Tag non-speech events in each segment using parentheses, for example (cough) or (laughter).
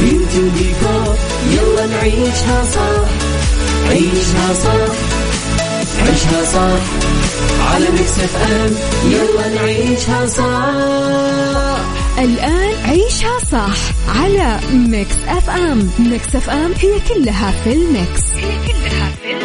beauty وديكور يلا نعيشها صح. عيشها صح. عيشها صح. على Mix FM يلا نعيشها صح. الآن عيشها صح على Mix FM. Mix FM هي كلها في ال Mix. هي كلها في ال Mix.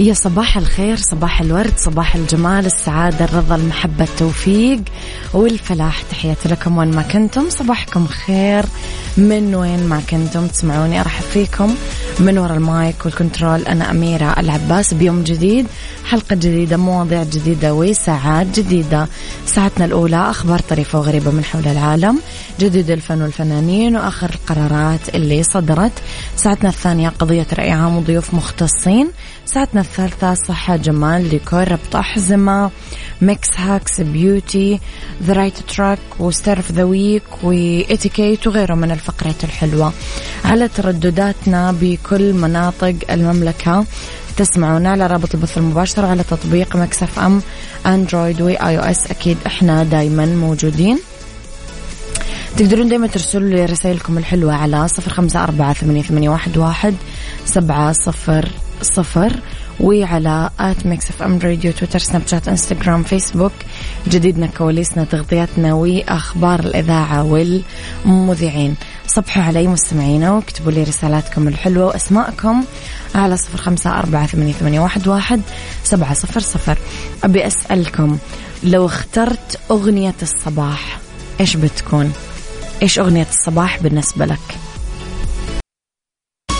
يا صباح الخير صباح الورد صباح الجمال السعادة الرضا المحبة التوفيق والفلاح. تحياتي لكم وين ما كنتم. صباحكم خير. من وين ما كنتم تسمعوني أرحب فيكم من وراء ال mic وال control. أنا أميرة العباس. بيوم جديد حلقة جديدة مواضيع جديدة وساعات جديدة. ساعتنا الأولى أخبار طريفة وغريبة من حول العالم. جديد الفن والفنانين وآخر القرارات اللي صدرت. ساعتنا الثانية قضية رأي عام وضيوف مختصين. ساعتنا الثالثة صحة جمال ديكور ربط أحزمة ميكس hacks beauty the right track و star of the week وإتيكيت وغيره من الفقرات الحلوة. على تردداتنا بكل مناطق المملكة تسمعونا على رابط البث المباشر على تطبيق ميكس أف أم أندرويد وآي أو إس أكيد إحنا دايما موجودين. تقدرون دايما ترسلوا لي رسائلكم الحلوة على صفر خمسة أربعة ثمانية واحد سبعة صفر صفر. وعلى at ميكس إف إم راديو تويتر سناب شات إنستغرام فيسبوك جديدنا كواليسنا تغطياتنا وأخبار الإذاعة والمذيعين صبحوا علي مستمعينا واكتبوا لي رسالاتكم الحلوة وأسماءكم على صفر خمسة أربعة ثمانية واحد سبعة صفر صفر أبي أسألكم لو اخترت أغنية الصباح إيش بتكون؟ إيش أغنية الصباح بالنسبة لك؟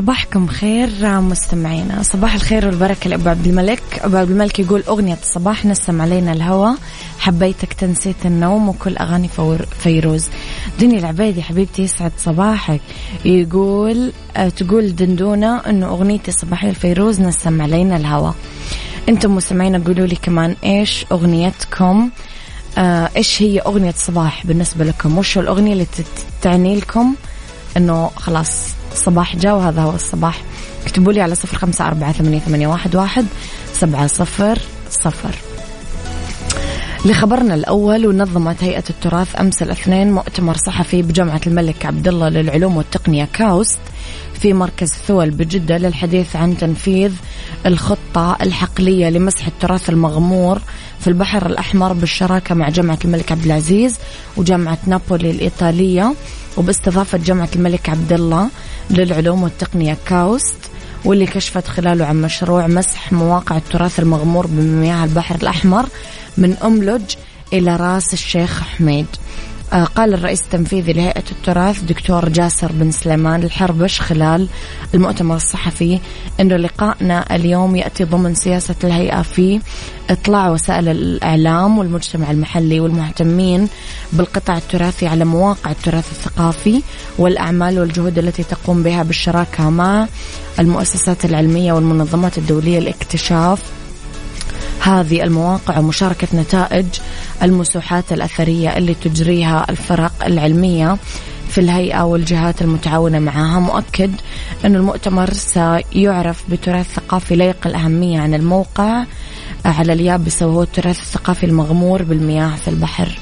صباحكم خير مستمعينا. صباح الخير والبركة لأبو عبد الملك. أبو عبد الملك يقول أغنية الصباح نسم علينا الهوى. حبيتك تنسيت النوم وكل أغاني فور فيروز. دنيا العبيدي حبيبتي يسعد صباحك. يقول آه، تقول دندونة أنه أغنيتي الصباحية الفيروز نسم علينا الهوى. أنتم مستمعين قولوا لي كمان إيش أغنيتكم؟ آه إيش هي أغنية الصباح بالنسبة لكم؟ وش الأغنية اللي تعني لكم؟ أنه خلاص صباح جاء وهذا هو الصباح. اكتبوا لي على صفر خمسة أربعة ثمانية, ثمانية واحد, واحد سبعة صفر صفر. لخبرنا الأول ونظمت هيئة التراث أمس الاثنين مؤتمر صحفي بجامعة الملك عبد الله للعلوم والتقنية كاوست. في مركز ثول بجدة للحديث عن تنفيذ الخطة الحقلية لمسح التراث المغمور في البحر الأحمر بالشراكة مع جامعة الملك عبد العزيز وجامعة نابولي الإيطالية وباستضافة جامعة الملك عبد الله للعلوم والتقنية كاوست واللي كشفت خلاله عن مشروع مسح مواقع التراث المغمور بمياه البحر الأحمر من أملج إلى رأس الشيخ حميد. قال الرئيس التنفيذي لهيئة التراث دكتور جاسر بن سليمان الحربش خلال المؤتمر الصحفي أنه لقائنا اليوم يأتي ضمن سياسة الهيئة في إطلاع وسائل الإعلام والمجتمع المحلي والمهتمين بالقطاع التراثي على مواقع التراث الثقافي والأعمال والجهود التي تقوم بها بالشراكة مع المؤسسات العلمية والمنظمات الدولية لإكتشاف هذه المواقع ومشاركة نتائج المسوحات الأثرية اللي تجريها الفرق العلمية في الهيئة والجهات المتعاونة معها مؤكد أن المؤتمر سيعرف بتراث ثقافي لا يقل أهمية عن الموقع على اليابسة وهو التراث الثقافي المغمور بالمياه في البحر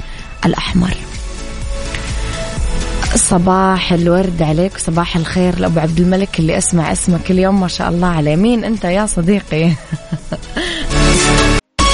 الأحمر. صباح الورد عليك صباح الخير لأبو عبد الملك اللي أسمع اسمك اليوم ما شاء الله عليه. مين أنت يا صديقي؟ (laughs)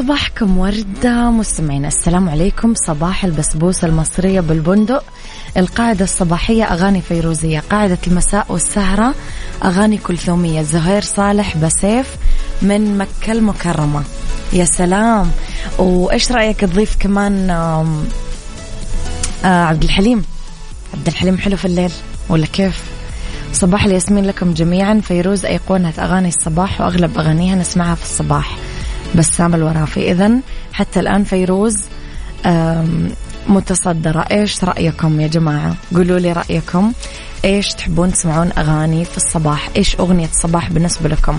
صباحكم وردة مستمعين السلام عليكم. صباح البسبوسة المصرية بالبندق. القاعدة الصباحية أغاني فيروزية. قاعدة المساء والسهرة أغاني كلثومية زهير صالح بسيف من مكة المكرمة. يا سلام. وإيش رأيك تضيف كمان آه عبد الحليم؟ عبد الحليم حلو في الليل ولا كيف؟ صباح الياسمين لكم جميعا. فيروز أيقونة أغاني الصباح وأغلب أغانيها نسمعها في الصباح. بسام الورافي إذا حتى الآن فيروز متصدرة. إيش رأيكم يا جماعة؟ قولوا لي رأيكم. إيش تحبون تسمعون أغاني في الصباح؟ إيش أغنية الصباح بالنسبة لكم؟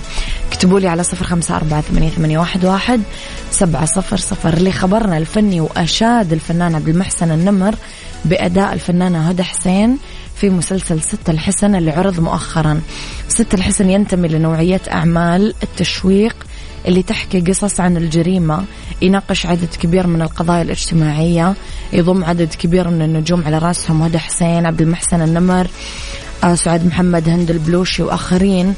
اكتبوا لي على صفر خمسة أربعة ثمانية, واحد, سبعة صفر صفر اللي خبرنا الفني وأشاد الفنان عبد المحسن النمر بأداء الفنانة هدى حسين في مسلسل ست الحسن اللي عرض مؤخرا. ست الحسن ينتمي لنوعية أعمال التشويق اللي تحكي قصص عن الجريمة يناقش عدد كبير من القضايا الاجتماعية يضم عدد كبير من النجوم على رأسهم هدى حسين عبد المحسن النمر آه سعاد محمد هند البلوشي وآخرين.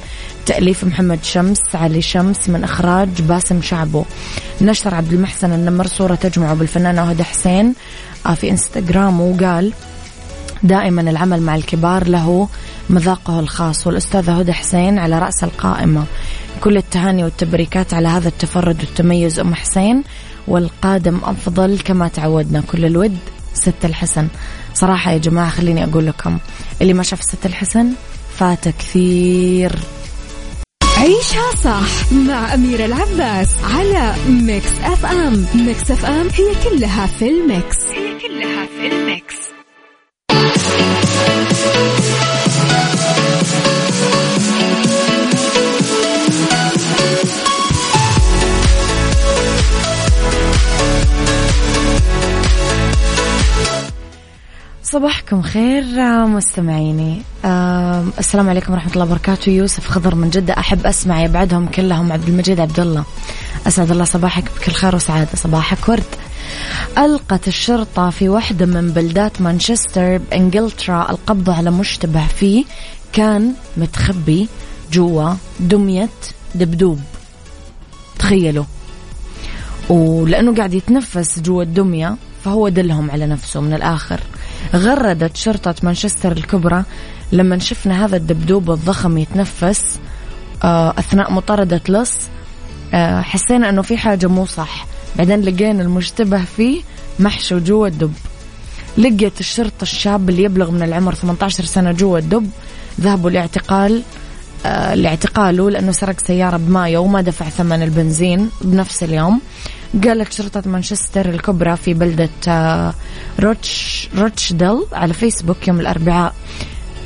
تأليف محمد شمس علي شمس من إخراج باسم شعبو. نشر عبد المحسن النمر صورة تجمعه بالفنانة هدى حسين آه في إنستغرام وقال دائما العمل مع الكبار له مذاقه الخاص. والأستاذة هدى حسين على رأس القائمة. كل التهاني والتبريكات على هذا التفرد والتميز. أم حسين والقادم أفضل كما تعودنا. كل الود ست الحسن. صراحة يا جماعة خليني أقول لكم اللي ما شاف ست الحسن فات كثير. عيشها صح مع أميرة العباس على ميكس أف أم. ميكس أف أم هي كلها في الميكس. هي كلها في الميكس. صباحكم خير مستمعيني. آه السلام عليكم ورحمة الله وبركاته. يوسف خضر من جدة. أحب أسمع يبعدهم كلهم. عبد المجيد عبد الله. أسعد الله صباحك بكل خير وسعادة. صباحك ورد. ألقت الشرطة في واحدة من بلدات مانشستر بإنجلترا القبض على مشتبه فيه. كان متخبي جوا دمية دبدوب. تخيلوا. ولأنه قاعد يتنفس جوا الدمية فهو دلهم على نفسه من الآخر. غردت شرطة مانشستر الكبرى لما شفنا هذا الدبدوب الضخم يتنفس آه، أثناء مطاردة لص آه، حسينا أنه في حاجة مو صح. بعدين لقينا المشتبه فيه محشو جوا الدب. لقيت الشرطة الشاب اللي يبلغ من العمر 18 سنة جوا الدب ذهبوا لاعتقال آه لاعتقاله لأنه سرق سيارة بمايو وما دفع ثمن البنزين بنفس اليوم. قالت شرطة مانشستر الكبرى في بلدة آه، روتش روتشديل على فيسبوك يوم الأربعاء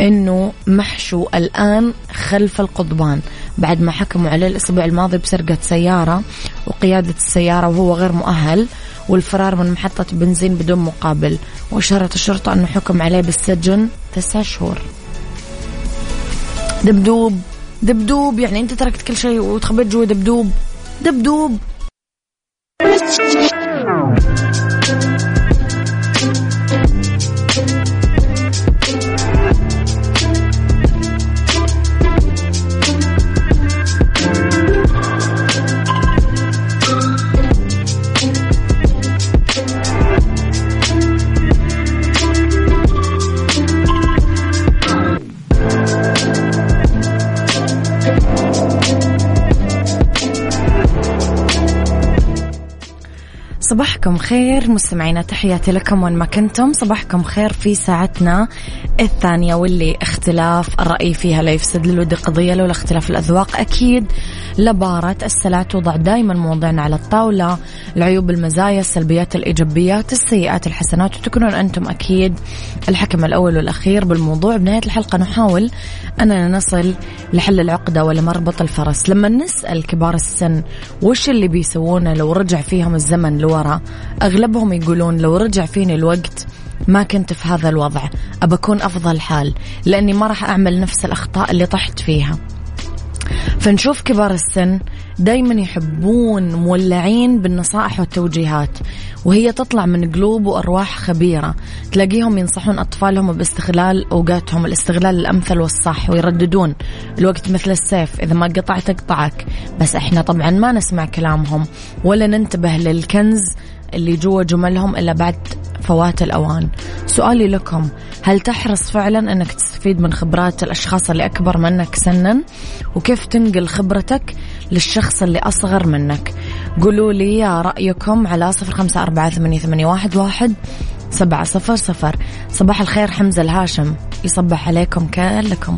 إنه محشو الآن خلف القضبان بعد ما حكموا عليه الأسبوع الماضي بسرقة سيارة وقيادة السيارة وهو غير مؤهل والفرار من محطة بنزين بدون مقابل وأشارت الشرطة إنه حكم عليه بالسجن تسع شهور. دبدوب دبدوب يعني أنت تركت كل شيء وتخبيت جوا دبدوب. دبدوب. Thank you. صباحكم خير. مستمعينا تحياتي لكم وين ما كنتم. صباحكم خير في ساعتنا الثانية واللي اختلاف الرأي فيها لا يفسد للود قضية لولا اختلاف الأذواق. أكيد لبارة السلع توضع دائما موضعنا على الطاولة. العيوب المزايا السلبيات الإيجابيات السيئات الحسنات. وتكونون أنتم أكيد الحكم الأول والأخير بالموضوع. بنهاية الحلقة نحاول أننا نصل لحل العقدة ولمربط الفرس. لما نسأل كبار السن وش اللي بيسوونه لو رجع فيهم الزمن لورا أغلبهم يقولون لو رجع فيني الوقت ما كنت في هذا الوضع. أبكون أفضل حال لأني ما راح أعمل نفس الأخطاء اللي طحت فيها. فنشوف كبار السن دايما يحبون مولعين بالنصائح والتوجيهات وهي تطلع من قلوب وأرواح خبيرة. تلاقيهم ينصحون أطفالهم باستغلال أوقاتهم الاستغلال الأمثل والصح ويرددون الوقت مثل السيف إذا ما قطعت قطعك بس إحنا طبعا ما نسمع كلامهم ولا ننتبه للكنز اللي جوا جملهم إلا بعد فوات الأوان. سؤالي لكم هل تحرص فعلا أنك تستفيد من خبرات الأشخاص اللي أكبر منك سنا؟ وكيف تنقل خبرتك للشخص اللي أصغر منك؟ قولوا لي رأيكم على صفر خمسة أربعة ثمانية واحد سبعة صفر صفر. صباح الخير حمزة الهاشم يصبح عليكم كلكم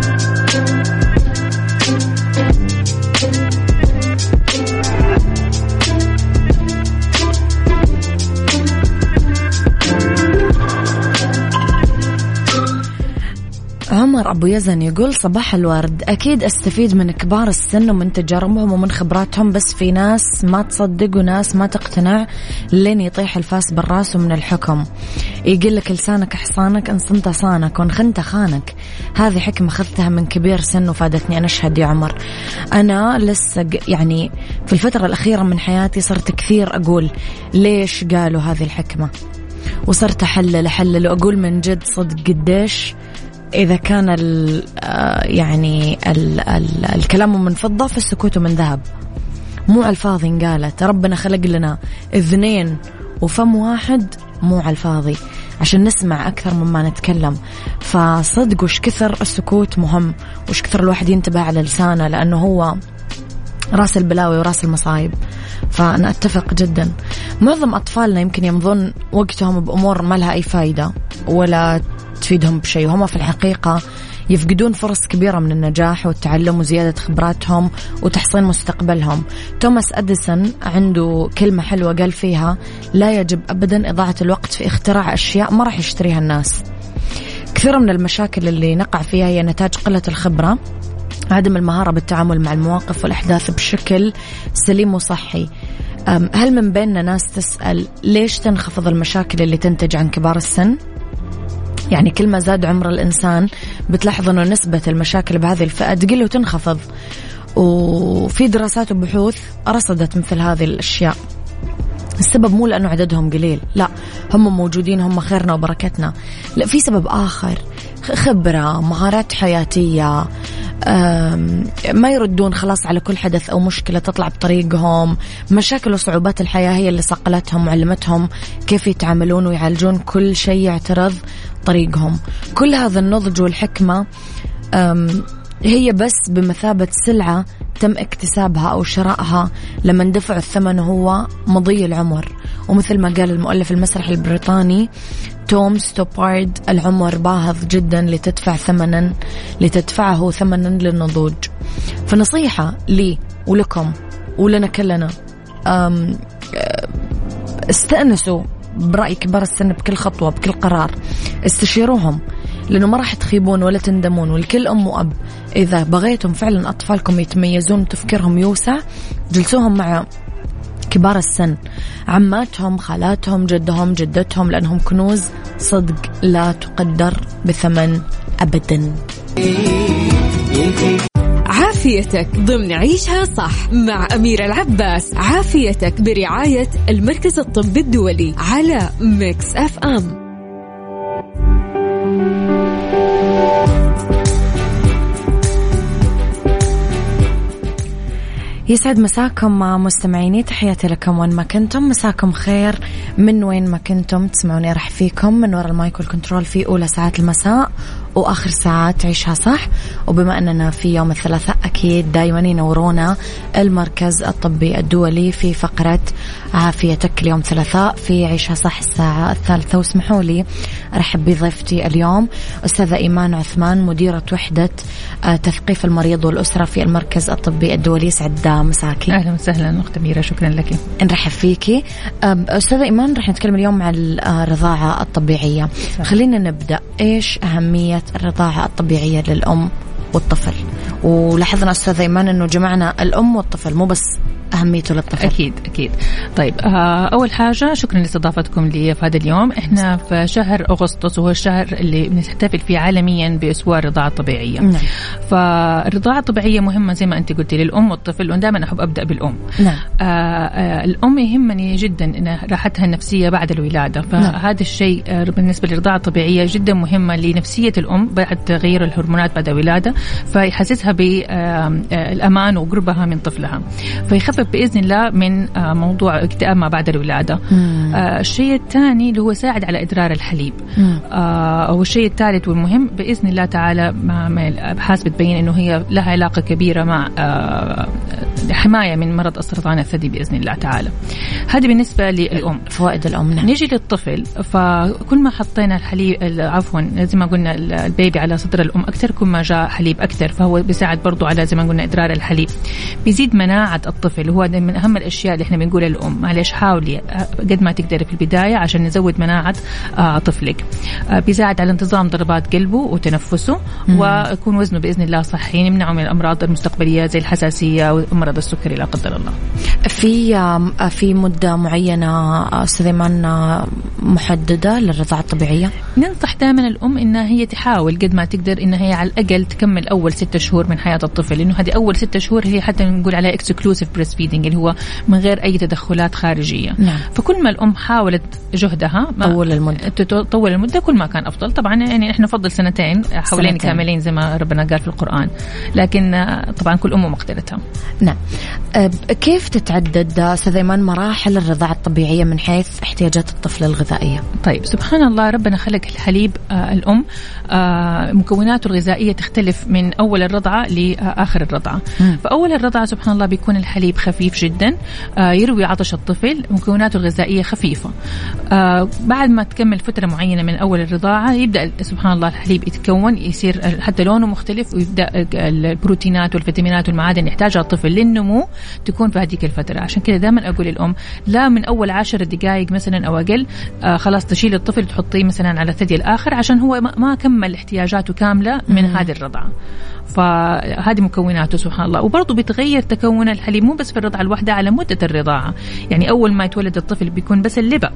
أبو يزن يقول صباح الورد. أكيد أستفيد من كبار السن ومن تجاربهم ومن خبراتهم بس في ناس ما تصدق وناس ما تقتنع لين يطيح الفاس بالراس ومن الحكم. يقول لك لسانك حصانك إن صنت صانك وإن خنت خانك. هذه حكمة أخذتها من كبير سن وفادتني. أنا أشهد يا عمر. أنا لسه يعني في الفترة الأخيرة من حياتي صرت كثير أقول ليش قالوا هذه الحكمة. وصرت أحلل أحلل وأقول من جد صدق قديش إذا كان ال آه، يعني ال ال الكلام من فضة فالسكوت من ذهب. مو على الفاضي انقالت. ربنا خلق لنا اثنين وفم واحد مو على الفاضي عشان نسمع أكثر مما نتكلم. فصدق وش كثر السكوت مهم وش كثر الواحد ينتبه على لسانه لأنه هو راس البلاوي وراس المصايب. فأنا أتفق جدا. معظم أطفالنا يمكن يمضون وقتهم بأمور ما لها أي فايدة ولا تفيدهم بشيء. وهم في الحقيقة يفقدون فرص كبيرة من النجاح والتعلم وزيادة خبراتهم وتحصين مستقبلهم. توماس أديسون عنده كلمة حلوة قال فيها لا يجب أبدا إضاعة الوقت في اختراع أشياء ما راح يشتريها الناس. كثير من المشاكل اللي نقع فيها هي نتاج قلة الخبرة عدم المهارة بالتعامل مع المواقف والأحداث بشكل سليم وصحي. هل من بيننا ناس تسأل ليش تنخفض المشاكل اللي تنتج عن كبار السن؟ يعني كل ما زاد عمر الإنسان بتلاحظ أنه نسبة المشاكل بهذه الفئة تقل وتنخفض. وفي دراسات وبحوث رصدت مثل هذه الأشياء. السبب مو لأنه عددهم قليل لا هم موجودين هم خيرنا وبركتنا. لا في سبب آخر خبرة مهارات حياتية ما يردون خلاص على كل حدث أو مشكلة تطلع بطريقهم. مشاكل وصعوبات الحياة هي اللي صقلتهم وعلمتهم كيف يتعاملون ويعالجون كل شيء يعترض طريقهم. كل هذا النضج والحكمة هي بس بمثابة سلعة تم اكتسابها أو شرائها لما دفع الثمن هو مضي العمر. ومثل ما قال المؤلف المسرحي البريطاني توم ستوبارد العمر باهظ جدا لتدفع ثمنا لتدفعه ثمنا للنضوج. فنصيحة لي ولكم ولنا كلنا أستأنسوا برأي كبار السن بكل خطوة بكل قرار. استشيروهم. لأنه ما راح تخيبون ولا تندمون والكل أم وأب. إذا بغيتم فعلا أطفالكم يتميزون تفكيرهم يوسع جلسوهم مع كبار السن. عماتهم خالاتهم جدهم جدتهم لأنهم كنوز صدق لا تقدر بثمن أبدا. عافيتك ضمن عيشها صح مع أميرة العباس. عافيتك برعاية المركز الطبي الدولي على ميكس أف أم. يسعد مساكم مستمعيني تحياتي لكم وين ما كنتم. مساكم خير من وين ما كنتم. تسمعوني راح فيكم من وراء ال mic وال control في أولى ساعات المساء. وآخر ساعات عيشها صح. وبما أننا في يوم الثلاثاء أكيد دايما ينورونا المركز الطبي الدولي في فقرة عافيتك اليوم ثلاثاء في عيشها صح الساعة الثالثة. واسمحوا لي أرحب بضيفتي اليوم أستاذة إيمان عثمان مديرة وحدة آه، تثقيف المريض والأسرة في المركز الطبي الدولي. سعد مساكي. أهلا وسهلا أخت أميرة شكرا لك. نرحب فيكي أستاذة إيمان رح نتكلم اليوم عن الرضاعة الطبيعية. صح. خلينا نبدأ. إيش أهمية الرضاعة الطبيعية للأم والطفل. ولاحظنا أستاذ ايمان إنه جمعنا الأم والطفل مو بس اهميته للطفل أكيد أكيد طيب آه أول حاجة شكرا لاستضافتكم لي في هذا اليوم إحنا في شهر أغسطس وهو الشهر اللي بنحتفل فيه عالميا بأسبوع الرضاعة الطبيعية نعم. فالرضاعة الطبيعية مهمة زي ما أنت قلتي للأم والطفل ودائما أحب أبدأ بالأم نعم. آه آه الأم يهمني جدا إن راحتها النفسية بعد الولادة نعم. فهذا نعم. الشيء آه بالنسبة للرضاعة الطبيعية جدا مهمه لنفسية الأم بعد تغير الهرمونات بعد الولادة فيحسسها بالامان وقربها من طفلها فيخفف بإذن الله من آه، موضوع اكتئاب ما بعد الولادة. آه الشيء الثاني اللي هو يساعد على إدرار الحليب. آه والشيء الثالث والمهم بإذن الله تعالى مع الأبحاث بتبين إنه هي لها علاقة كبيرة مع آه حماية من مرض السرطان الثدي بإذن الله تعالى. هذه بالنسبة للأم. فوائد الأم نعم. نيجي للطفل فكل ما حطينا الحليب عفوا زي ما قلنا البيبي على صدر الأم أكثر كل ما جاء حليب أكثر فهو بيساعد برضو على زي ما قلنا إدرار الحليب. بيزيد مناعة الطفل وهو من أهم الأشياء اللي إحنا بنقولها للام معلش حاولي آه، قد ما تقدري في البداية عشان نزود مناعة آه، طفلك. آه، بيساعد على انتظام ضربات قلبه وتنفسه ويكون وزنه بإذن الله صحي نمنعه من الأمراض المستقبلية زي الحساسية ومرض السكري لا قدر الله. في في مدة معينة أستاذ إيمان محددة للرضاعة الطبيعية؟ ننصح دائما الأم انها هي تحاول قد ما تقدر انها هي على الأقل تكمل أول ستة شهور من حياة الطفل لأنه هذه أول ستة شهور هي حتى نقول عليها exclusive breastfeeding اللي هو من غير أي تدخلات خارجية. نعم. فكل ما الأم حاولت جهدها طول المدة. تطول المدة كل ما كان أفضل. طبعا يعني إحنا نفضل سنتين حولين كاملين زي ما ربنا قال في القرآن. لكن آه، طبعا كل أم ومقدرتها نعم. أه، كيف تتعدد أستاذ ايمان مراحل الرضاعة الطبيعية من حيث احتياجات الطفل الغذائية؟ طيب سبحان الله ربنا خلق الحليب آه الأم آه مكوناته الغذائية تختلف من أول الرضعة لآخر الرضعة. فأول الرضعة سبحان الله بيكون الحليب خفيف جدا. آه، يروي عطش الطفل مكوناته الغذائية خفيفة. آه، بعد ما تكمل فترة معينة من أول الرضاعة يبدأ سبحان الله الحليب يتكون يصير حتى لونه مختلف ويبدأ البروتينات والفيتامينات والمعادن يحتاجها الطفل للنمو تكون في هذيك الفترة. عشان كذا دائما أقول للأم لا من أول عشر دقائق مثلا أو أقل آه، خلاص تشيل الطفل تحطيه مثلا على الثدي الآخر عشان هو ما كمل احتياجاته كاملة من هذه الرضعة فهذه مكوناته سبحان الله. وبرضه بيتغير تكون الحليب مو بس في الرضعه الواحده على مدة الرضاعة. يعني أول ما يتولد الطفل بيكون بس اللبا.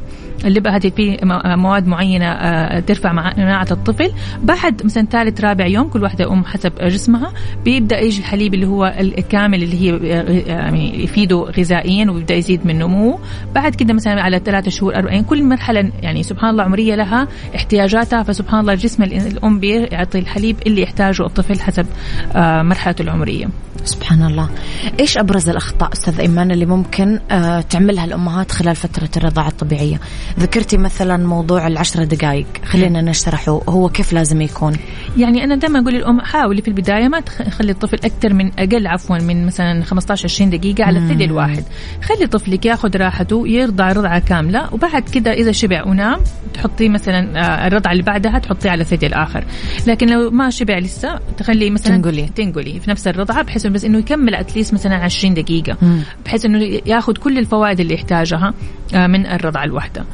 اللبا هذه في مواد معينة آه، ترفع مناعة الطفل. بعد مثلا ثالث رابع يوم كل واحدة ام حسب جسمها. بيبدأ يجي الحليب اللي هو الكامل اللي هي آه، يعني يفيده غذائيا ويبدأ يزيد من نموه. بعد كده مثلا على ثلاثة شهور 40 كل مرحلة يعني سبحان الله عمرية لها احتياجاتها. فسبحان الله جسم الأم بيعطي الحليب اللي يحتاجه الطفل حسب آه، مرحلته العمرية. سبحان الله. إيش أبرز الأخطاء؟ أستاذ إيمان اللي ممكن آه، تعملها الامهات خلال فترة الرضاعة الطبيعية. ذكرتي مثلا موضوع العشرة دقائق خلينا نشرحه هو كيف لازم يكون؟ يعني أنا دائما أقول للأم حاولي في البداية ما تخلي الطفل أكثر من أقل عفوا من مثلا 15 20 دقيقة على الثدي الواحد. خلي طفلك ياخذ راحته يرضع رضعة كاملة وبعد كده إذا شبع ونام تحطيه مثلا آه، الرضعة اللي بعدها تحطيه على الثدي الآخر. لكن لو ما شبع لسه تخلي مثلا تنقلي. تنقلي في نفس الرضعة بحيث بس إنه يكمل اتليست مثلا 20 دقيقة. مم. بحيث إنه ياخذ كل الفوائد اللي يحتاجها آه، من الرضعه الواحده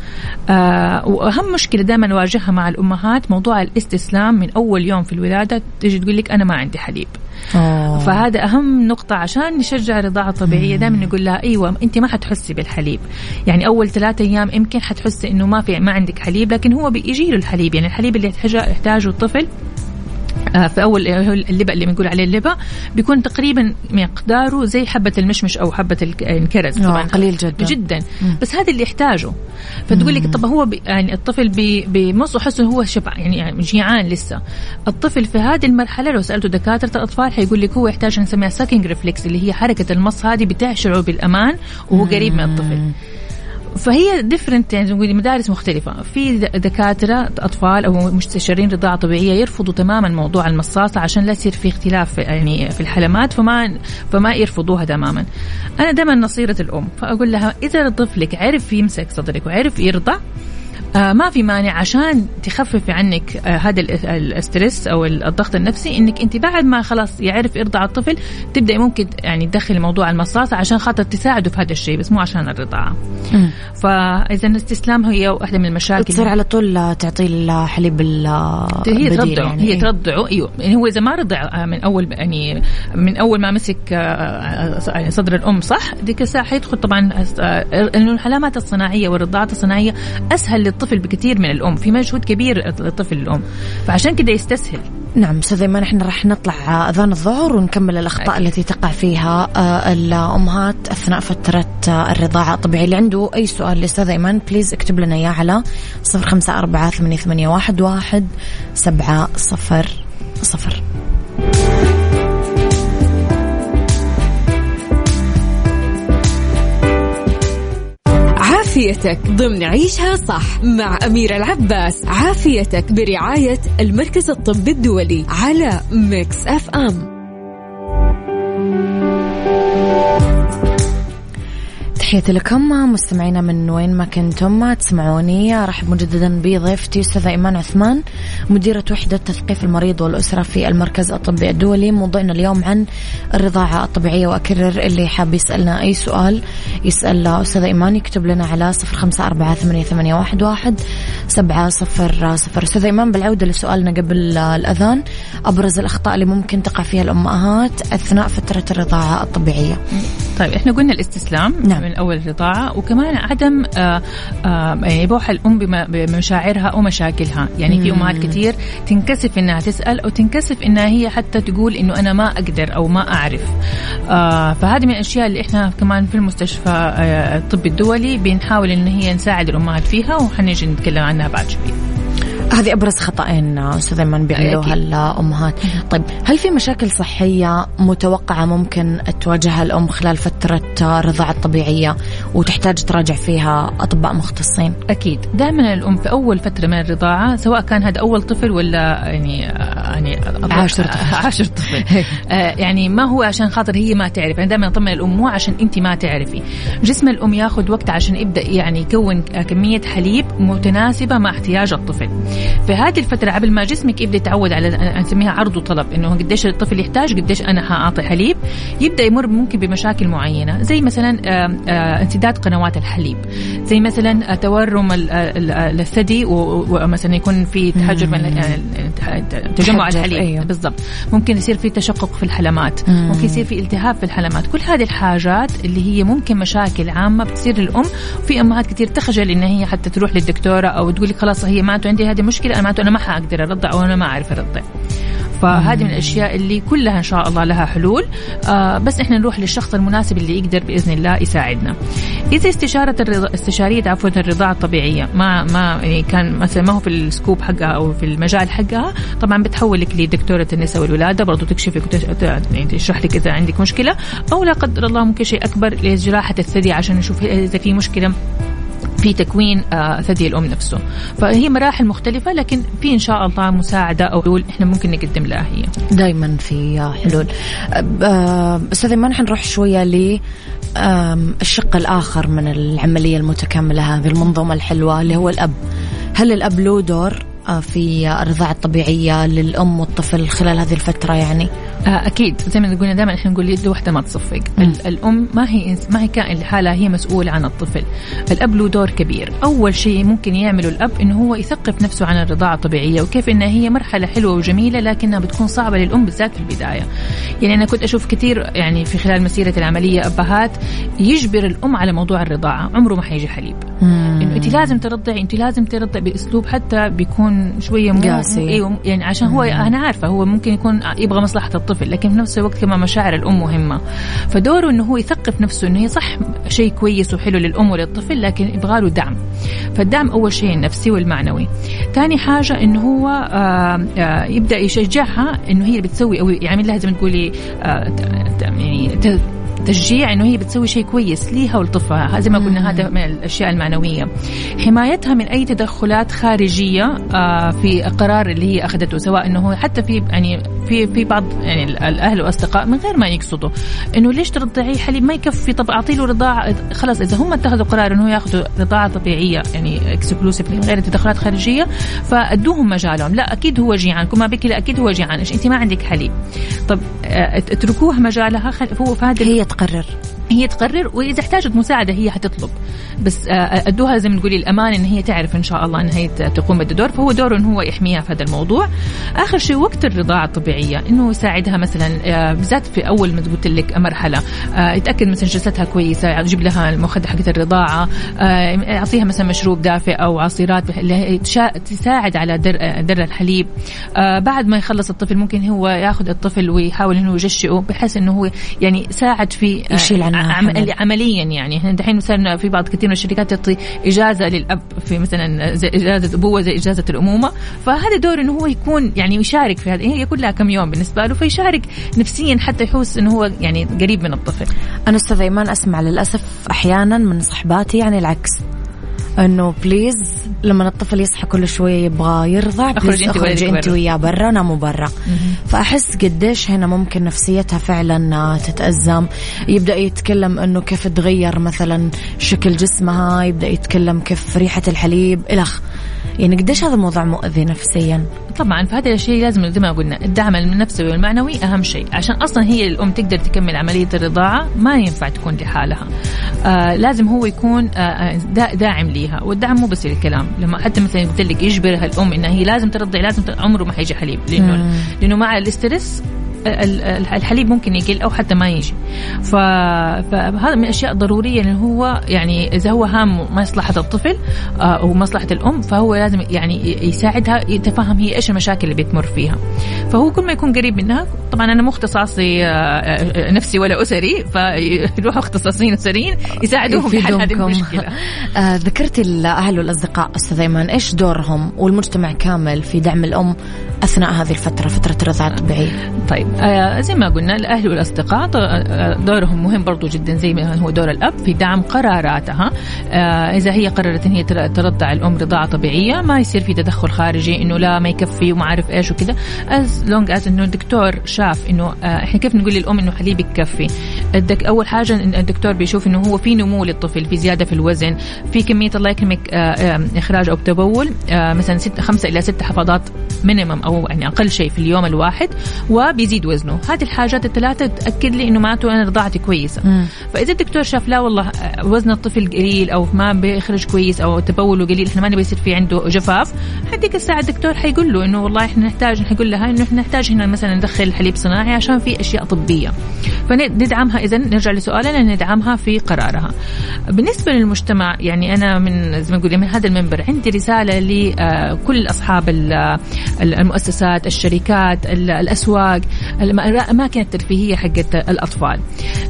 آه، وأهم مشكلة دائما نواجهها مع الأمهات موضوع الاستسلام من أول يوم في الولادة تجي تقول لك أنا ما عندي حليب. أوه. فهذا أهم نقطة عشان نشجع الرضاعة الطبيعية. دائما نقول لها أيوه أنت ما حتحسي بالحليب، يعني أول ثلاثة أيام يمكن حتحسي إنه ما في ما عندك حليب لكن هو بيجي له الحليب. يعني الحليب اللي يحتاجه الطفل في أول اللبا اللي بنقول عليه اللبا بيكون تقريبا مقداره زي حبة المشمش أو حبة الكرز طبعا. قليل جدا. جدا. مم. بس هذا اللي يحتاجه. فتقول لك طب هو بي يعني الطفل بمصه حسه هو شبع يعني جيعان لسه. الطفل في هذه المرحلة لو سألته دكاترة الأطفال حيقول لك هو يحتاج نسميها sucking reflex اللي هي حركة المص هذه بتشعره بالأمان وهو قريب من الطفل. فهي different يعني مدارس مختلفة. في دكاترة أطفال أو مستشارين رضاعة طبيعية يرفضوا تماما موضوع المصاصة عشان لا يصير في اختلاف يعني في الحلمات فما فما يرفضوها تماما. أنا دائما نصيرة الأم فأقول لها إذا طفلك عرف يمسك صدرك وعرف يرضع آه ما في مانع. عشان تخففي عنك آه هذا ال stress أو الضغط النفسي إنك أنت بعد ما خلاص يعرف يرضع الطفل تبدأي ممكن يعني تدخلي موضوع المصاصة عشان خاطر تساعده في هذا الشيء بس مو عشان الرضاعة. فإذا الاستسلام هي واحدة من المشاكل. تصير على طول تعطي الحليب هي ترضعه يعني. هي ترضعه. أيوه. يعني هو إذا ما رضع آه، من أول يعني من أول ما مسك آه، صدر الأم صح؟ ديك الساعة حيدخل طبعا انه الحلامات الصناعية والرضاعات الصناعية أسهل للطفل بكثير من الأم في مجهود كبير للطفل الأم فعشان كده يستسهل. نعم أستاذ إيمان إحنا راح نطلع أذان الظهر ونكمل الأخطاء أكيد. التي تقع فيها آه، الأمهات أثناء فترة آه، الرضاعة الطبيعية. اللي عنده أي سؤال لأستاذ إيمان please اكتب لنا إياه على صفر خمسة أربعة ثمانية, ثمانية واحد, سبعة صفر صفر. عافيتك ضمن عيشها صح مع أميرة العباس. عافيتك برعاية المركز الطبي الدولي على ميكس أف أم. تحياتي لكم مستمعينا من وين ما كنتم تسمعوني. أرحب مجددا بضيفتي أستاذة إيمان عثمان مديرة وحدة تثقيف المريض والأسرة في المركز الطبي الدولي. موضوعنا اليوم عن الرضاعة الطبيعية وأكرر اللي حاب يسألنا أي سؤال يسأل أستاذة إيمان يكتب لنا على صفر أربعة ثمانية, ثمانية واحد, واحد سبعة صفر صفر. أستاذة إيمان بالعودة لسؤالنا قبل الأذان أبرز الأخطاء اللي ممكن تقع فيها الأمهات أثناء فترة الرضاعة الطبيعية. طيب إحنا قلنا الاستسلام. نعم. من أول الرضاعه وكمان عدم آآ آآ يعني بوح الأم بمشاعرها ومشاكلها يعني في أمهات كثير تنكسف إنها تسأل أو تنكسف إنها هي حتى تقول إنه أنا ما أقدر أو ما أعرف. آه، فهذه من الأشياء اللي إحنا كمان في المستشفى آه، الطبي الدولي بنحاول إن هي نساعد الأمهات فيها وحنيجي نتكلم عنها بعد شوي. هذه أبرز خطأين أستاذ أيمن بيعملوها الأمهات. طيب هل في مشاكل صحية متوقعة ممكن تواجهها الأم خلال فترة الرضاعة الطبيعية وتحتاج تراجع فيها أطباء مختصين؟ أكيد. دائما الأم في أول فترة من الرضاعة سواء كان هذا أول طفل ولا يعني يعني عاشر طفل. (laughs) عاشر طفل. (laughs) آه، يعني ما هو عشان خاطر هي ما تعرف. أنا دائما اطمن الأم مو عشان أنت ما تعرفي. جسم الأم ياخذ وقت عشان يبدأ يعني يكون كمية حليب متناسبة مع احتياج الطفل. في هذه الفترة قبل ما جسمك يبدأ يتعود على نسميها عرض وطلب إنه قديش الطفل يحتاج قديش أنا حاعطي حليب. يبدأ يمر ممكن بمشاكل معينة زي مثلا انسداد قنوات الحليب. زي مثلا تورم الثدي ومثلا يكون في تحجر من تجمع الحليب. أيوه. بالضبط. ممكن يصير في تشقق في الحلمات. مم. ممكن يصير في التهاب في الحلمات. كل هذه الحاجات اللي هي ممكن مشاكل عامة بتصير للأم. في أمهات كثير تخجل إن هي حتى تروح للدكتورة أو تقول لك خلاص هي ما عندي هذه مشكلة أنا معناته أنا ما حقدر أرضع أو أنا ما أعرف أرضع. فهذه من الأشياء اللي كلها إن شاء الله لها حلول. آه بس إحنا نروح للشخص المناسب اللي يقدر بإذن الله يساعدنا. إذا استشارة الرضا استشارية عفوا الرضاعة الطبيعية ما ما يعني كان مثلا ما هو في السكوب حقها أو في المجال حقها طبعا بتحولك لدكتورة النساء والولادة برضو تكشفك يعني تشرح لك إذا عندك مشكلة. أو لا قدر الله ممكن شيء أكبر لجراحة الثدي عشان نشوف إذا في مشكلة. في تكوين آه، ثدي الأم نفسه. فهي مراحل مختلفة لكن في إن شاء الله مساعدة أو حلول إحنا ممكن نقدم لها هي. دائما في حلول. آه، أستاذ ما حنروح شوية ل الشق الآخر من العملية المتكاملة هذه المنظومة الحلوة اللي هو الأب. هل الأب له دور؟ في الرضاعة الطبيعية للأم والطفل خلال هذه الفترة يعني؟ آه، أكيد. زي ما قلنا دائما إحنا نقول يد واحدة ما تصفق. الأم ما هي ما هي كائن لحالها هي مسؤوله عن الطفل. الأب له دور كبير. أول شيء ممكن يعمله الأب إنه هو يثقف نفسه عن الرضاعة الطبيعية وكيف إنها هي مرحلة حلوة وجميلة لكنها بتكون صعبة للأم بالذات في البداية. يعني أنا كنت أشوف كثير يعني في خلال مسيرة العملية أبهات يجبر الأم على موضوع الرضاعة. عمره ما حيجي حليب. انت لازم ترضعي انت لازم ترضعي باسلوب حتى بيكون شوية مو قاسي. إيوه يعني عشان هو أنا عارفة هو ممكن يكون يبغى مصلحة الطفل لكن في نفس الوقت كمان مشاعر الأم مهمة. فدوره إنه هو يثقف نفسه إنه هي صح شيء كويس وحلو للأم وللطفل لكن يبغى له دعم. فالدعم أول شيء النفسي والمعنوي. ثاني حاجة إنه هو آه، آه، يبدأ يشجعها إنه هي بتسوي أو يعمل لها زي ما تقولي آه، يعني تشجيع إنه هي بتسوي شيء كويس ليها ولطفلها زي ما قلنا هذا من الأشياء المعنوية. حمايتها من أي تدخلات خارجية آه، في قرار اللي هي أخذته سواء إنه هو حتى في يعني في في بعض يعني الأهل والأصدقاء من غير ما يقصدوا. إنه ليش ترضعيه؟ حليب ما يكفي طب اعطي له رضاعة خلاص إذا هم اتخذوا قرار إنه ياخذوا رضاعة طبيعية يعني اكسكلوسيف من غير تدخلات خارجية فأدوهم مجالهم. لا أكيد هو جيعان. كل ما بكي لا أكيد هو جيعان. إيش أنت ما عندك حليب طب آه، اتركوها مجالها خل- هو في هذا هي تقرر. هي تقرر وإذا احتاجت مساعدة هي حتطلب. بس آه، أدوها زي ما تقولي الأمان إن هي تعرف إن شاء الله إن هي تقوم بالدور فهو دوره انه هو يحميها في هذا الموضوع. آخر شيء وقت الرضاعة الطبيعية إنه يساعدها مثلا آه، بالذات في أول ما قلت لك مرحلة آه، يتأكد مثلا جلستها كويسة يجيب لها المخده حقت الرضاعة آه، يعطيها مثلا مشروب دافئ أو عصيرات اللي تساعد على در, آه، در الحليب. آه، بعد ما يخلص الطفل ممكن هو ياخذ الطفل ويحاول إنه يجشئه بحيث إنه هو يعني ساعد في آه، يشيل عنها عم- حمل. عمليا يعني. إحنا دحين صرنا في بعض كثير من الشركات تعطي إجازة للأب في مثلا زي إجازة أبوه زي إجازة الأمومة. فهذا دور إنه هو يكون يعني يشارك في هذا. هي كلها كم يوم بالنسبة له فيشارك نفسيا حتى يحس إنه هو يعني قريب من الطفل. أنا أستاذ إيمان أسمع للأسف أحيانا من صحباتي يعني العكس. انه please لما الطفل يصحى كل شوية يبغى يرضع أخرج please أنت أخرج أنت. وياه برا ناموا برا. فأحس قديش هنا ممكن نفسيتها فعلا تتأزم. يبدأ يتكلم إنه كيف تغير مثلا شكل جسمها يبدأ يتكلم كيف ريحة الحليب الخ يعني قديش هذا الموضوع مؤذي نفسيا؟ طبعا فهذا الشيء لازم زي ما قلنا الدعم النفسي والمعنوي أهم شيء عشان أصلا هي الأم تقدر تكمل عملية الرضاعة ما ينفع تكون لحالها. آه لازم هو يكون آه دا داعم ليها والدعم مو بس الكلام لما حتى مثلا قلت لك يجبرها الأم انها هي لازم ترضع لازم عمره ما حيجي حليب لأنه. لأنه مع الاسترس ال- ال- الحليب ممكن يقل أو حتى ما يجي. فهذا من الأشياء الضرورية اللي هو يعني إذا هو هام مصلحة الطفل آه، أو مصلحه الأم فهو لازم يعني يساعدها يتفهم هي إيش المشاكل اللي بتمر فيها. فهو كل ما يكون قريب منها طبعا أنا مو اختصاصي آه، آه، نفسي ولا أسري فيروحوا اختصاصيين أسريين يساعدوهم في حل هذه. المشكلة. (laughs) ذكرتي الأهل والأصدقاء أستاذ أيمن إيش دورهم والمجتمع كامل في دعم الأم أثناء هذه الفترة فترة الرضاعة الطبيعية؟ طيب زي ما قلنا الأهل والأصدقاء ط- آه، دورهم مهم برضو جدا زي ما هو دور الأب في دعم قراراتها. آه إذا هي قررت إن هي تر- ترضع الأم رضاعة طبيعية ما يصير في تدخل خارجي إنه لا ما يكفي وما عارف إيش وكذا. as long as إنه الدكتور شاف إنه آه إحنا كيف نقول للأم إنه حليبك يكفي؟ الدك أول حاجة إن الدكتور بيشوف إنه هو في نمو للطفل في زيادة في الوزن في كمية الله يكرمك آه آه إخراج أو تبول آه مثلا ست خمسة إلى ست حفاضات minimum أو يعني أقل شيء في اليوم الواحد وبيزيد وزنه. هذه الحاجات الثلاثة تأكد لي إنه معناته أنا رضاعتي كويسه مم. فإذا الدكتور شاف لا والله آه، وزن الطفل قليل أو ما بيخرج كويس أو تبوله قليل إحنا ما نبي يصير في عنده جفاف هديك الساعة الدكتور حيقول له إنه والله إحنا نحتاج حيقول لها إنه إحنا نحتاج هنا مثلا ندخل حليب صناعي عشان في أشياء طبية. فندعمها اذا نرجع لسؤالنا ندعمها في قرارها. بالنسبة للمجتمع يعني أنا من زي ما نقول من هذا المنبر عندي رسالة لكل أصحاب ال- المؤسسات الشركات ال- الأسواق. الأماكن الترفيهية حقت الأطفال.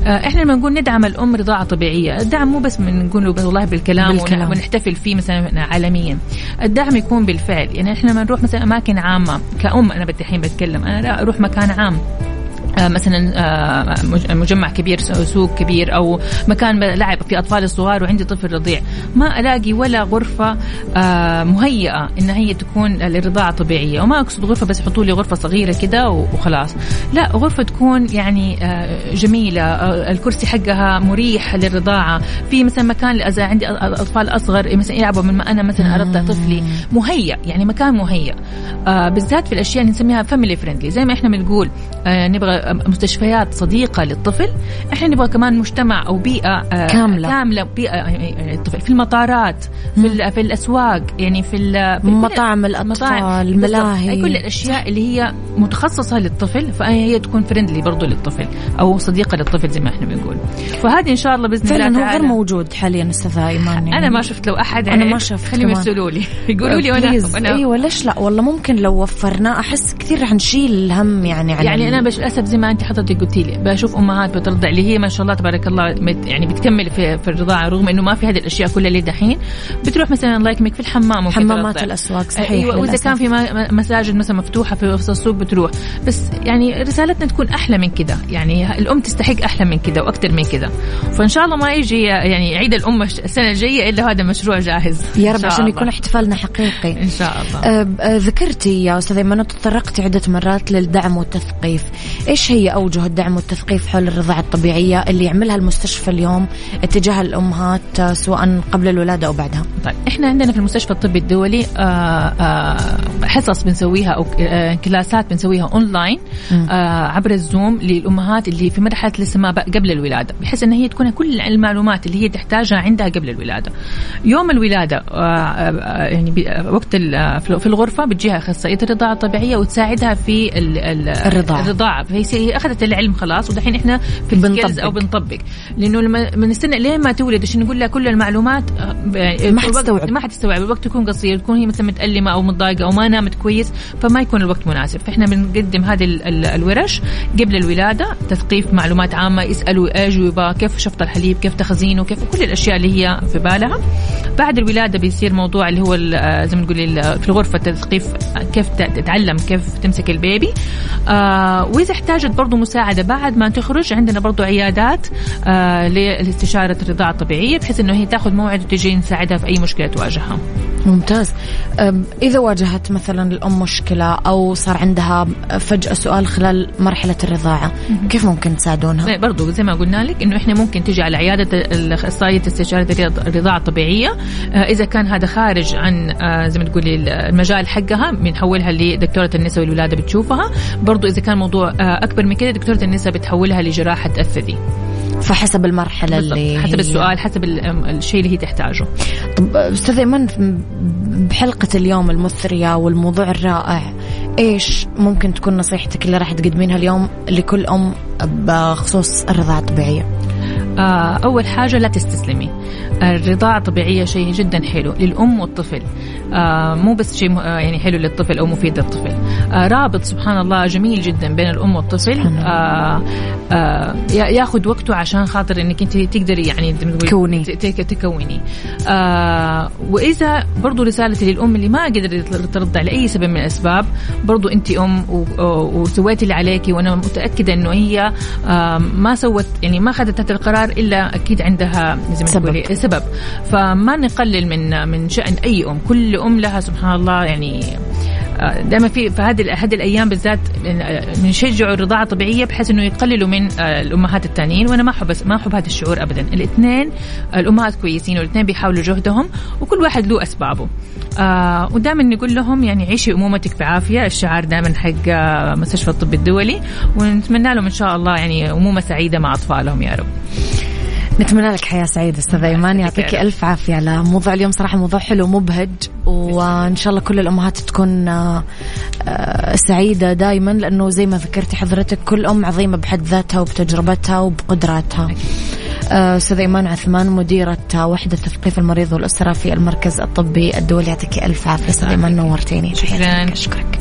آه، إحنا لما نقول ندعم الأم رضاعة طبيعية الدعم مو بس من نقول والله بالكلام, بالكلام. ونحتفل فيه مثلا عالميا. الدعم يكون بالفعل. يعني إحنا لما نروح مثلا أماكن عامة كأم أنا الحين بتكلم أنا لا أروح مكان عام. مثلا آه، مج- مجمع كبير سوق كبير أو مكان لعب في أطفال الصغار وعندي طفل رضيع ما ألاقي ولا غرفة آه، مهيئة إن هي تكون للرضاعة طبيعية. وما أقصد غرفة بس يحطوا لي غرفة صغيرة كده وخلاص. لا غرفة تكون يعني آه، جميلة آه، الكرسي حقها مريح للرضاعة. في مثلا مكان اذا عندي أطفال أصغر مثلا يلعبوا من ما أنا مثلا أرضع طفلي. مهيأ يعني مكان مهيأ آه بالذات في الأشياء اللي نسميها family friendly زي ما إحنا بنقول آه نبغى مستشفيات صديقة للطفل. إحنا نبغى كمان مجتمع أو بيئة كاملة. كاملة بيئة الطفل في المطارات في, في الأسواق يعني في, مطاعم الأطفال الملاهي كل الأشياء اللي هي متخصصة للطفل فهي تكون friendly برضه للطفل أو صديقة للطفل زي ما إحنا بنقول. فهذه إن شاء الله بإذن الله فعلا هو غير موجود حاليا أستاذ إيمان يعني. أنا ما شفت لو أحد أنا ما شفت خليهم يرسلوا لي. (laughs) يقولوا لي وأنا إيوه ليش لا؟ والله ممكن لو وفرناه أحس كثير رح نشيل الهم يعني يعني أنا للأسف زي ما أنت حضرتك قلتي لي. بشوف أمهات بترضع اللي هي ما شاء الله تبارك الله يعني بتكمل في, في الرضاعة رغم إنه ما في هذه الأشياء كلها اللي دحين. بتروح مثلا الله يكرمك في الحمام حمامات الأسواق صحيح أيوه وإذا كان في مساجد مثلا مفتوحة في وسط السوق بتروح. بس يعني رسالتنا تكون أحلى من كذا يعني الأم تستحق أحلى من كذا وأكثر من كذا فإن شاء الله ما يجي يعني عيد الأم السنة الجاية إلا هذا مشروع جاهز. يا رب عشان يكون احتفالنا حقيقي. إن شاء الله. ذكرتي يا أستاذة إيمان تطرقتي عدة مرات للدعم والتثقيف. إيش هي أوجه الدعم والتثقيف حول الرضاعة الطبيعية اللي يعملها المستشفى اليوم اتجاه الأمهات أه، سواء قبل الولادة أو بعدها. طيب إحنا عندنا في المستشفى الطبي الدولي أه، حصص بنسويها أو كلاسات بنسويها أونلاين عبر الزوم للأمهات اللي في مرحله لسه ما قبل الولادة بحيث ان هي تكون كل المعلومات اللي هي تحتاجها عندها قبل الولادة. يوم الولادة يعني وقت في الغرفة بتجيها أخصائية الرضاعة الطبيعية وتساعدها في الرضاعة. الرضاعة. فهي أخذت العلم خلاص ودحين إحنا في بنطبق. أو بنطبق. لأنه لما بنستنى لين ما تولد؟ عشان نقول لها كل المعلومات ما حتستوعب. ما حتستوعب الوقت يكون قصير تكون هي مثلا متألمة أو متضايقة أو ما نامت كويس فما يكون الوقت مناسب. فإحنا بنقدم هذه الورش قبل الولادة تثقيف معلومات عامة يسألوا اجوبه كيف شفط الحليب كيف تخزينه كيف كل الأشياء اللي هي في بالها. بعد الولادة بيصير موضوع اللي هو زي ما نقول في الغرفة التثقيف كيف تتعلم كيف تمسك البيبي. آه وإذا احتاجت برضو مساعدة بعد ما تخرج. عندنا برضو عيادات آه لاستشارة الرضاعة الطبيعية بحيث إنه هي تاخذ موعد وتجي نساعدها في أي مشكلة تواجهها. ممتاز. إذا واجهت مثلا الأم مشكلة أو صار عندها فجأة سؤال خلال مرحلة الرضاعة كيف ممكن تساعدونها؟ برضو زي ما قلنا لك إنه إحنا ممكن تجي على عيادة الأخصائية استشارة الرضاعة الطبيعية. آه، إذا كان هذا خارج عن آه، زي ما تقولي المجال حقها بنحولها لدكتورة النساء والولادة بتشوفها. برضو إذا كان موضوع أكبر من كده دكتورة النساء بتحولها لجراحة الثدي فحسب المرحلة بالضبط. اللي حسب السؤال حسب الشيء اللي هي تحتاجه. طب أستاذ ايمن بحلقة اليوم المثرية والموضوع الرائع إيش ممكن تكون نصيحتك اللي راح تقدمينها اليوم لكل أم بخصوص الرضاعه الطبيعيه آه، أول حاجة لا تستسلمي. الرضاعة الطبيعية شيء جدا حلو للأم والطفل. آه، مو بس شيء آه، يعني حلو للطفل أو مفيد للطفل. رابط سبحان الله جميل جدا بين الأم والطفل. ياخذ وقته عشان خاطر إنك أنت تقدري يعني تكوني. تكوني. وإذا برضو رسالتي للأم اللي ما قدرت ترضع لاي سبب من الأسباب برضو أنت أم وسويتي اللي عليكي وأنا متأكدة إنه هي ما سوت يعني ما اخذت هذا القرار إلا أكيد عندها زي ما سبب. سبب. فما نقلل من من شأن أي أم. كل أم لها سبحان الله يعني آه، دائما في في هذه هذه الأيام بالذات بنشجعوا الرضاعة الطبيعية بحيث إنه يقللوا من آه، الأمهات الثانيين وأنا ما أحب ما أحب هذا الشعور ابدا. الاثنين الأمهات كويسين والاثنين بيحاولوا جهدهم وكل واحد له أسبابه. آه ودائما نقول لهم يعني عيشي أمومتك بعافية. الشعار دائما حق آه، مستشفى الطب الدولي. ونتمنى لهم إن شاء الله يعني أمومة سعيدة مع أطفالهم يا رب. نتمنى لك حياة سعيدة أستاذة إيمان. يعطيك ألف عافية. على موضوع اليوم صراحة موضوع حلو مبهج وإن شاء الله كل الأمهات تكون آه، آه، سعيدة دائما لأنه زي ما ذكرتي حضرتك كل أم عظيمة بحد ذاتها وبتجربتها وبقدراتها. آه، أستاذة إيمان عثمان مديرة وحدة تثقيف المريض والأسرة في المركز الطبي الدولي. يعطيك ألف عافية أستاذة إيمان نورتيني. شكرا. أشكرك.